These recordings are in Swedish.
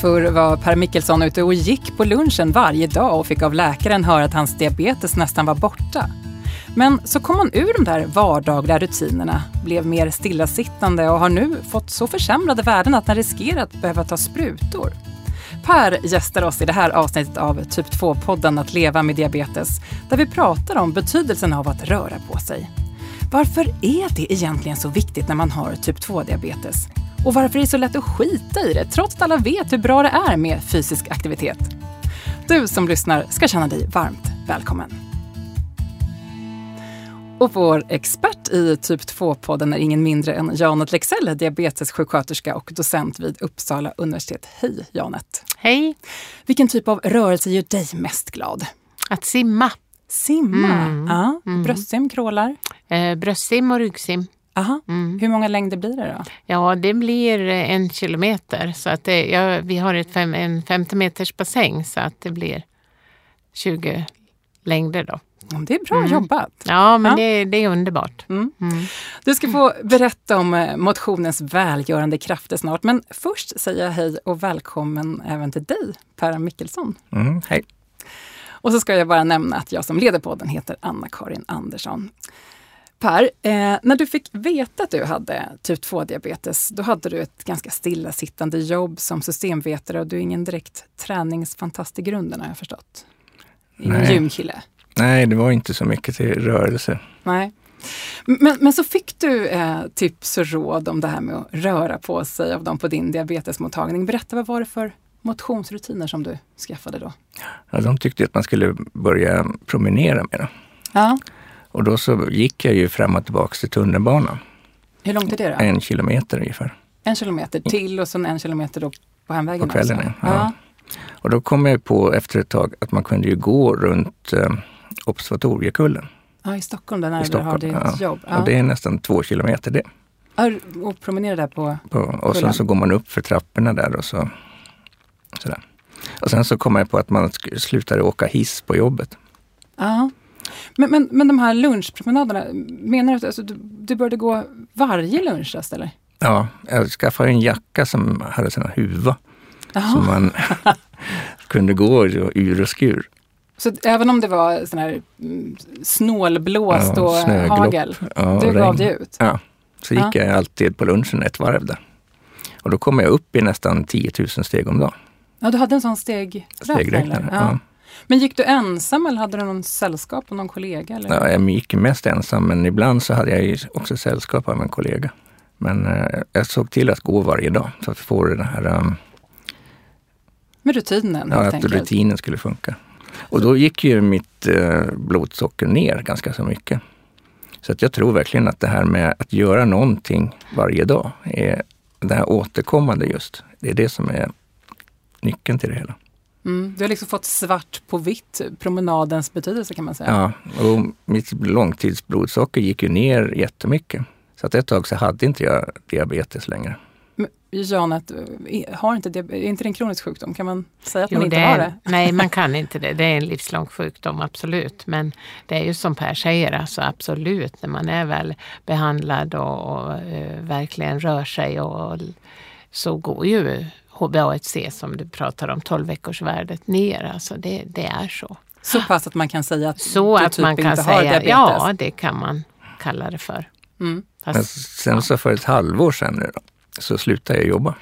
Förr var Per Mickelsson ute och gick på lunchen varje dag och fick av läkaren höra att hans diabetes nästan var borta. Men så kom han ur de där vardagliga rutinerna, blev mer stillasittande och har nu fått så försämrade värden att han riskerar att behöva ta sprutor. Per gästar oss i det här avsnittet av Typ 2-podden Att leva med diabetes, där vi pratar om betydelsen av att röra på sig. Varför är det egentligen så viktigt när man har typ 2-diabetes? Och varför är det så lätt att skita i det, trots att alla vet hur bra det är med fysisk aktivitet? Du som lyssnar ska känna dig varmt välkommen. Och vår expert i typ 2-podden är ingen mindre än Janet Lexell, diabetessjuksköterska och docent vid Uppsala universitet. Hej Janet! Hej! Vilken typ av rörelse gör dig mest glad? Att simma. Simma? Mm. Ja. Mm. Bröstsim, crawlar? Eh, bröstsim och ryggsim. Aha. Mm. Hur många längder blir det då? Ja, det blir en kilometer. Så att det, ja, vi har ett fem, en 50 meters bassäng så att det blir 20 längder då. Det är bra mm. jobbat. Ja, men ja. Det, det, är underbart. Mm. Mm. Du ska få berätta om eh, motionens välgörande krafter snart. Men först säger jag hej och välkommen även till dig, Per Mickelsson. Mm, hej. Och så ska jag bara nämna att jag som leder podden heter Anna-Karin Andersson. Per, eh, när du fick veta att du hade typ 2-diabetes, då hade du ett ganska stillasittande jobb som systemvetare och du är ingen direkt träningsfantast i grunden har jag förstått. Ingen gymkille. Nej, det var inte så mycket till rörelse. Nej. Men, men så fick du eh, tips och råd om det här med att röra på sig av dem på din diabetesmottagning. Berätta, vad var det för motionsrutiner som du skaffade då? Ja, de tyckte att man skulle börja promenera mera. Ja. Och då så gick jag ju fram och tillbaka till tunnelbanan. Hur långt är det då? En kilometer ungefär. En kilometer till och sen en kilometer då på hemvägen? På kvällen, ja. ja. Och då kom jag på efter ett tag att man kunde ju gå runt eh, Observatoriekullen. Ja, i Stockholm där du har ditt ja. jobb. Ja. Och det är nästan två kilometer det. och promenera där på, på Och sen så går man upp för trapporna där och så sådär. Och sen så kom jag på att man slutade åka hiss på jobbet. Ja. Men, men, men de här lunchpromenaderna, menar du att alltså, du, du började gå varje lunchrast eller? Ja, jag skaffade en jacka som hade sån huva. Aha. Som man kunde gå ur och skur. Så även om det var sån här mm, snålblåst ja, och snöglopp. hagel, ja, du gav dig ut? Ja, så gick ja. jag alltid på lunchen ett varv där. Och då kom jag upp i nästan 10 000 steg om dagen. Ja, du hade en sån stegräknare? Ja. Men gick du ensam eller hade du någon sällskap och någon kollega? Eller? Ja, jag gick mest ensam, men ibland så hade jag också sällskap av en kollega. Men eh, jag såg till att gå varje dag så att få den här... Um, Med rutinen? Ja, att enkelt. rutinen skulle funka. Och då gick ju mitt eh, blodsocker ner ganska så mycket. Så att jag tror verkligen att det här med att göra någonting varje dag, är det här återkommande just, det är det som är nyckeln till det hela. Mm, du har liksom fått svart på vitt promenadens betydelse kan man säga. Ja, och mitt långtidsblodsocker gick ju ner jättemycket. Så att ett tag så hade inte jag diabetes längre. Janet, har inte det, är inte det en kronisk sjukdom? Kan man säga att jo, man inte har det? Nej, man kan inte det. Det är en livslång sjukdom, absolut. Men det är ju som Per säger, alltså absolut, när man är väl behandlad och, och uh, verkligen rör sig och, så går ju HbA1c som du pratar om, 12 veckors värdet ner. Alltså det, det är så. Så pass att man kan säga att så du att typ man kan inte säga, har diabetes? Ja, det kan man kalla det för. Mm. Fast, sen så för ett halvår sedan nu då, så slutade jag jobba.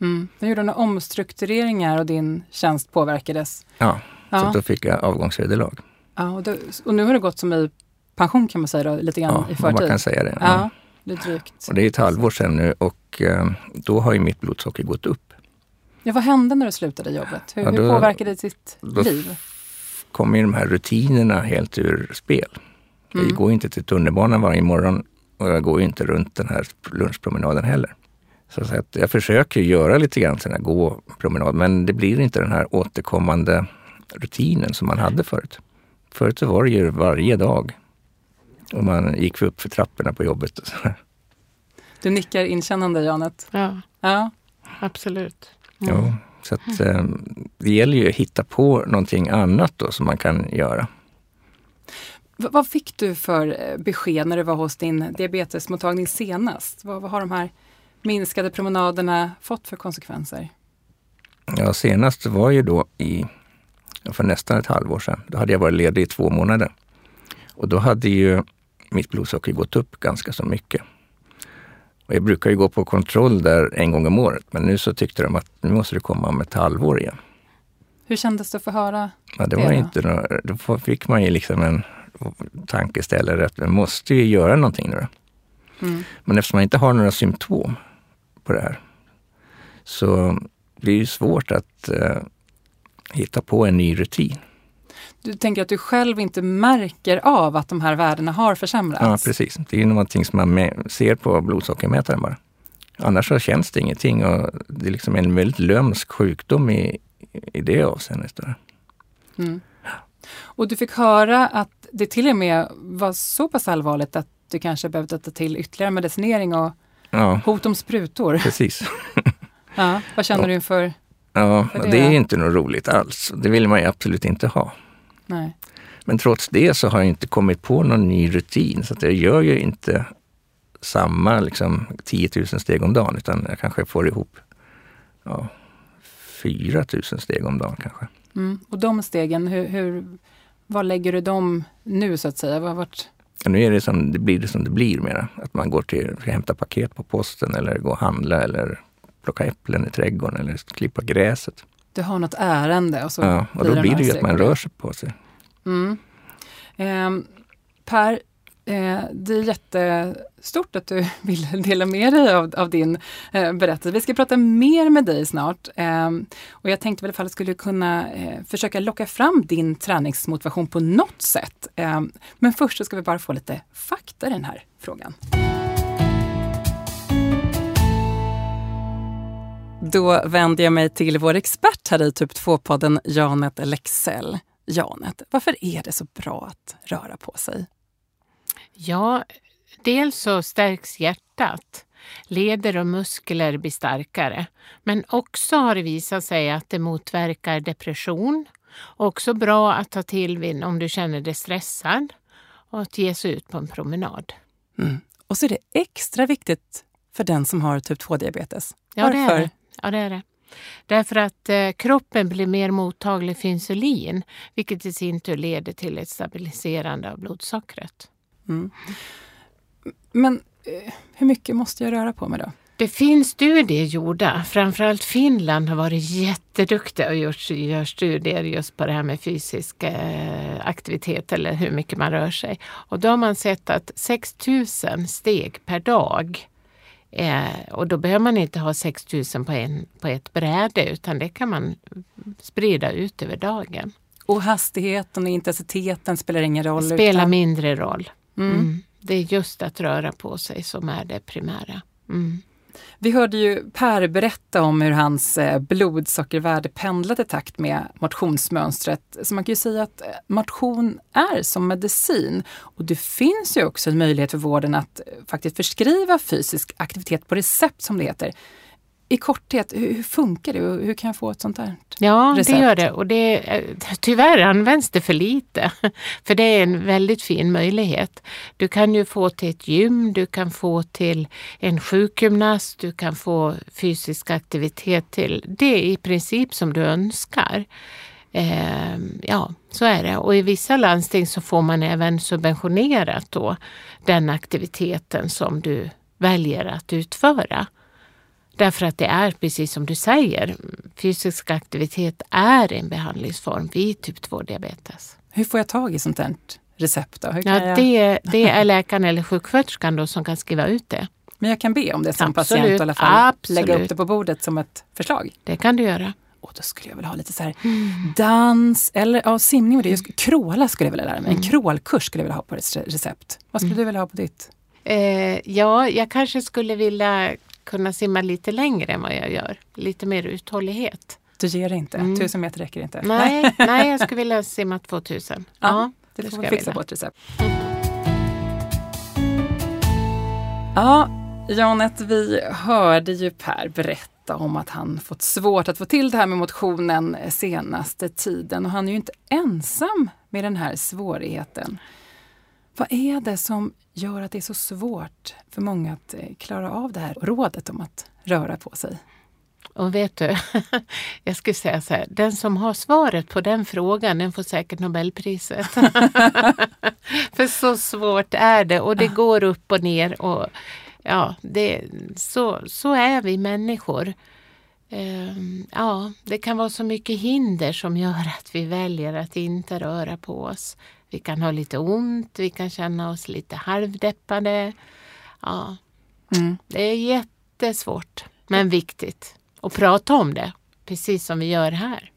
Mm. Du gjorde några omstruktureringar och din tjänst påverkades? Ja, ja. så då fick jag avgångsvederlag. Ja, och, då, och, nu har du gått som i pension kan man säga då, lite grann ja, i förtid? man kan säga det. Ja. ja. Det är drygt. Och det är ett halvår sedan nu och eh, då har ju mitt blodsocker gått upp. Ja, vad hände när du slutade jobbet? Hur, ja, då, hur påverkade det ditt då liv? kom ju de här rutinerna helt ur spel. Mm. Jag går inte till tunnelbanan varje morgon och jag går inte runt den här lunchpromenaden heller. Så att jag försöker göra lite grann här gå promenad, men det blir inte den här återkommande rutinen som man hade förut. Förut så var det ju varje dag. Och man gick upp för trapporna på jobbet. Och så. Du nickar inkännande, Janet. Ja, ja. absolut. Mm. Jo, så att, eh, det gäller ju att hitta på någonting annat då som man kan göra. V vad fick du för eh, besked när du var hos din diabetesmottagning senast? Vad, vad har de här minskade promenaderna fått för konsekvenser? Ja, senast var ju då i, för nästan ett halvår sedan. Då hade jag varit ledig i två månader. Och då hade ju mitt blodsocker gått upp ganska så mycket. Och jag brukar ju gå på kontroll där en gång om året, men nu så tyckte de att nu måste du komma om ett halvår igen. Hur kändes det att få höra ja, det? Var det inte några, då fick man ju liksom en tankeställare att vi måste ju göra någonting nu. Mm. Men eftersom man inte har några symptom på det här så blir det svårt att uh, hitta på en ny rutin. Du tänker att du själv inte märker av att de här värdena har försämrats? Ja, precis. Det är ju någonting som man ser på blodsockermätaren bara. Annars så känns det ingenting och det är liksom en väldigt lömsk sjukdom i, i det avseendet. Mm. Och du fick höra att det till och med var så pass allvarligt att du kanske behövde ta till ytterligare medicinering och ja. hot om sprutor. Precis. ja, vad känner ja. du inför Ja, för det? det är inte något roligt alls. Det vill man ju absolut inte ha. Nej. Men trots det så har jag inte kommit på någon ny rutin så jag gör ju inte samma liksom, 10 000 steg om dagen utan jag kanske får ihop ja, 4 000 steg om dagen kanske. Mm. Och de stegen, hur, hur, var lägger du dem nu så att säga? Var, vart... ja, nu är det som det blir det som det blir mera. Att man går till, hämta paket på posten eller går och handla eller plocka äpplen i trädgården eller klippa gräset. Du har något ärende och så Ja, och då blir det ju att man rör sig på sig. Mm. Eh, per, eh, det är jättestort att du vill dela med dig av, av din eh, berättelse. Vi ska prata mer med dig snart. Ehm, och jag tänkte väl ifall du skulle kunna eh, försöka locka fram din träningsmotivation på något sätt. Ehm, men först så ska vi bara få lite fakta i den här frågan. Då vänder jag mig till vår expert här i Typ 2-podden, Janet Lexell. Janet, varför är det så bra att röra på sig? Ja, dels så stärks hjärtat. Leder och muskler blir starkare. Men också har det visat sig att det motverkar depression. Också bra att ta till om du känner dig stressad och att ge sig ut på en promenad. Mm. Och så är det extra viktigt för den som har typ 2-diabetes. Ja, Varför? Det är det. Ja, det är det. Därför att eh, kroppen blir mer mottaglig för insulin vilket i sin tur leder till ett stabiliserande av blodsockret. Mm. Men eh, hur mycket måste jag röra på mig då? Det finns studier gjorda. Framförallt Finland har varit jätteduktiga och gjort, gör studier just på det här med fysisk eh, aktivitet eller hur mycket man rör sig. Och då har man sett att 6000 steg per dag Eh, och då behöver man inte ha 6000 på, en, på ett bräde utan det kan man sprida ut över dagen. Och hastigheten och intensiteten spelar ingen roll? Spelar utan... mindre roll. Mm. Mm. Det är just att röra på sig som är det primära. Mm. Vi hörde ju Per berätta om hur hans eh, blodsockervärde pendlade i takt med motionsmönstret. Så man kan ju säga att eh, motion är som medicin. Och det finns ju också en möjlighet för vården att eh, faktiskt förskriva fysisk aktivitet på recept som det heter i korthet, hur funkar det och hur kan jag få ett sånt här Ja, recept? det gör det och det, tyvärr används det för lite. För det är en väldigt fin möjlighet. Du kan ju få till ett gym, du kan få till en sjukgymnast, du kan få fysisk aktivitet till det i princip som du önskar. Eh, ja, så är det. Och i vissa landsting så får man även subventionerat då den aktiviteten som du väljer att utföra. Därför att det är precis som du säger, fysisk aktivitet är en behandlingsform vid typ 2-diabetes. Hur får jag tag i sånt här recept? Då? ja, jag... det, det är läkaren eller sjuksköterskan då som kan skriva ut det. Men jag kan be om det som Absolut. patient i alla fall? Absolut. Lägga upp det på bordet som ett förslag? Det kan du göra. Och då skulle jag vilja ha lite så här mm. dans eller ja, simning. Det just, kråla skulle jag vilja lära mig. En mm. krålkurs skulle jag vilja ha på recept. Vad skulle mm. du vilja ha på ditt? Eh, ja, jag kanske skulle vilja kunna simma lite längre än vad jag gör. Lite mer uthållighet. Du ger inte? Mm. Tusen meter räcker inte? Nej, nej jag skulle vilja simma 2000. Ja, ja det, det får vi fixa på ett recept. Ja, Janet, vi hörde ju Per berätta om att han fått svårt att få till det här med motionen senaste tiden och han är ju inte ensam med den här svårigheten. Vad är det som gör att det är så svårt för många att eh, klara av det här rådet om att röra på sig? Och vet du, jag skulle säga så här, den som har svaret på den frågan den får säkert Nobelpriset. För så svårt är det och det går upp och ner. Och ja, det, så, så är vi människor. Ehm, ja, det kan vara så mycket hinder som gör att vi väljer att inte röra på oss. Vi kan ha lite ont, vi kan känna oss lite halvdeppade. Ja, mm. Det är jättesvårt, men viktigt att prata om det, precis som vi gör här.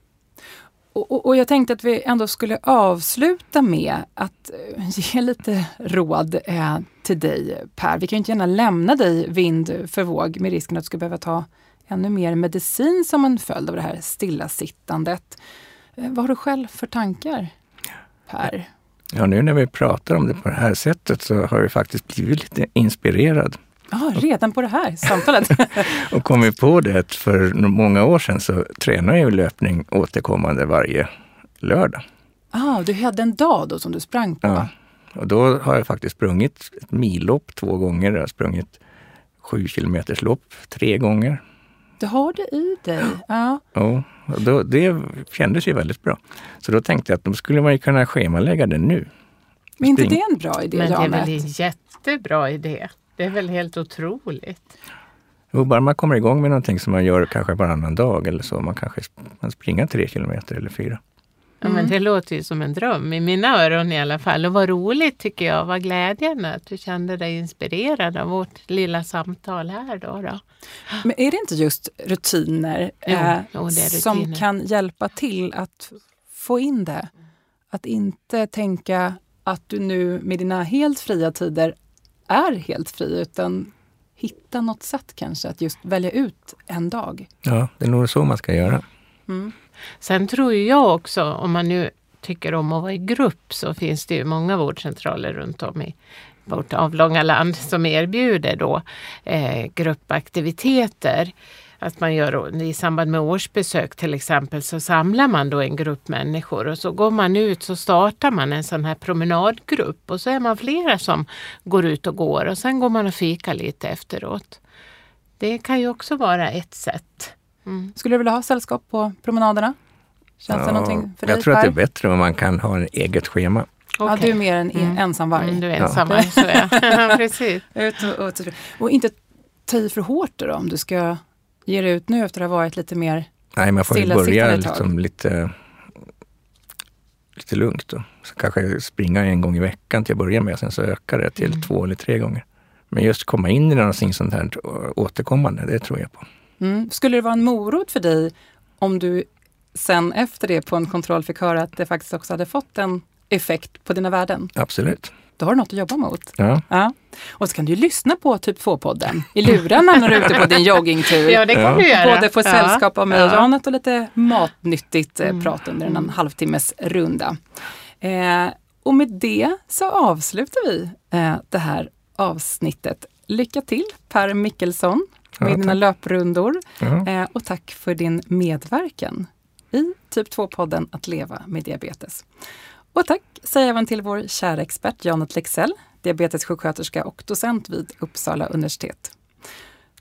Och, och, och, jag tänkte att vi ändå skulle avsluta med att eh, ge lite råd eh, till dig Per. Vi kan ju inte gärna lämna dig vind för våg med risken att du ska behöva ta ännu mer medicin som en följd av det här stillasittandet. Eh, vad har du själv för tankar Per? Ja, nu när vi pratar om det på det här sättet så har jag faktiskt blivit lite inspirerad. Ah, redan på det här samtalet? och kommit på det att för många år sedan så tränade jag löpning återkommande varje lördag. Ah, du hade en dag då som du sprang på? Ja, och då har jag faktiskt sprungit ett millopp två gånger. Jag har sprungit sju kilometers lopp tre gånger. Du har det i dig? Ja. ja och då, det kändes ju väldigt bra. Så då tänkte jag att då skulle man ju kunna schemalägga det nu. Men inte det är en bra idé, Men det är väl en jättebra idé? Det är väl helt otroligt? Jo, bara man kommer igång med någonting som man gör kanske varannan dag eller så. Man kanske man springer tre kilometer eller fyra. Ja, men det låter ju som en dröm i mina öron i alla fall. Och vad roligt tycker jag, vad glädjande att du kände dig inspirerad av vårt lilla samtal här. Då, då. Men är det inte just rutiner, jo, eh, jo, rutiner, som kan hjälpa till att få in det? Att inte tänka att du nu med dina helt fria tider är helt fri, utan hitta något sätt kanske att just välja ut en dag. Ja, det är nog så man ska göra. Mm. Sen tror jag också, om man nu tycker om att vara i grupp, så finns det ju många vårdcentraler runt om i vårt avlånga land som erbjuder då eh, gruppaktiviteter. Att man gör i samband med årsbesök till exempel så samlar man då en grupp människor och så går man ut så startar man en sån här promenadgrupp och så är man flera som går ut och går och sen går man och fikar lite efteråt. Det kan ju också vara ett sätt. Mm. Skulle du vilja ha sällskap på promenaderna? Känns ja, det någonting för dig? Jag tror att det är bättre om man kan ha ett eget schema. Okay. Ja, du är mer en mm. ensamvarg. Mm, du är ensamvarg, ja. så ja. Precis. Ut och, och, och, inte ta i för hårt då, om du ska ge dig ut nu efter att ha varit lite mer Nej, man får ju börja liksom lite, lite lugnt. Då. Så kanske springa en gång i veckan till att börja med, sen så ökar det till mm. två eller tre gånger. Men just komma in i någonting sånt här återkommande, det tror jag på. Mm. Skulle det vara en morot för dig om du sen efter det på en kontroll fick höra att det faktiskt också hade fått en effekt på dina värden? Absolut. Då har du något att jobba mot. Ja. ja. Och så kan du lyssna på Typ 2-podden i lurarna när du är ute på din joggingtur. Ja, det kan ja. du göra. Både få sällskap av mig och Janet och lite matnyttigt eh, mm. prat under en mm. halvtimmes runda. Eh, och med det så avslutar vi eh, det här avsnittet. Lycka till Per Mickelsson med ja, dina löprundor. Ja. Eh, och tack för din medverkan i Typ 2-podden Att leva med diabetes. Och tack säger jag även till vår kära expert Janet Lexell, diabetessjuksköterska och docent vid Uppsala universitet.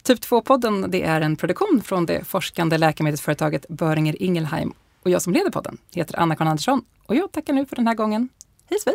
Typ 2-podden det är en produktion från det forskande läkemedelsföretaget Böringer Ingelheim och jag som leder podden heter Anna-Karin Andersson och jag tackar nu för den här gången. Hej svej!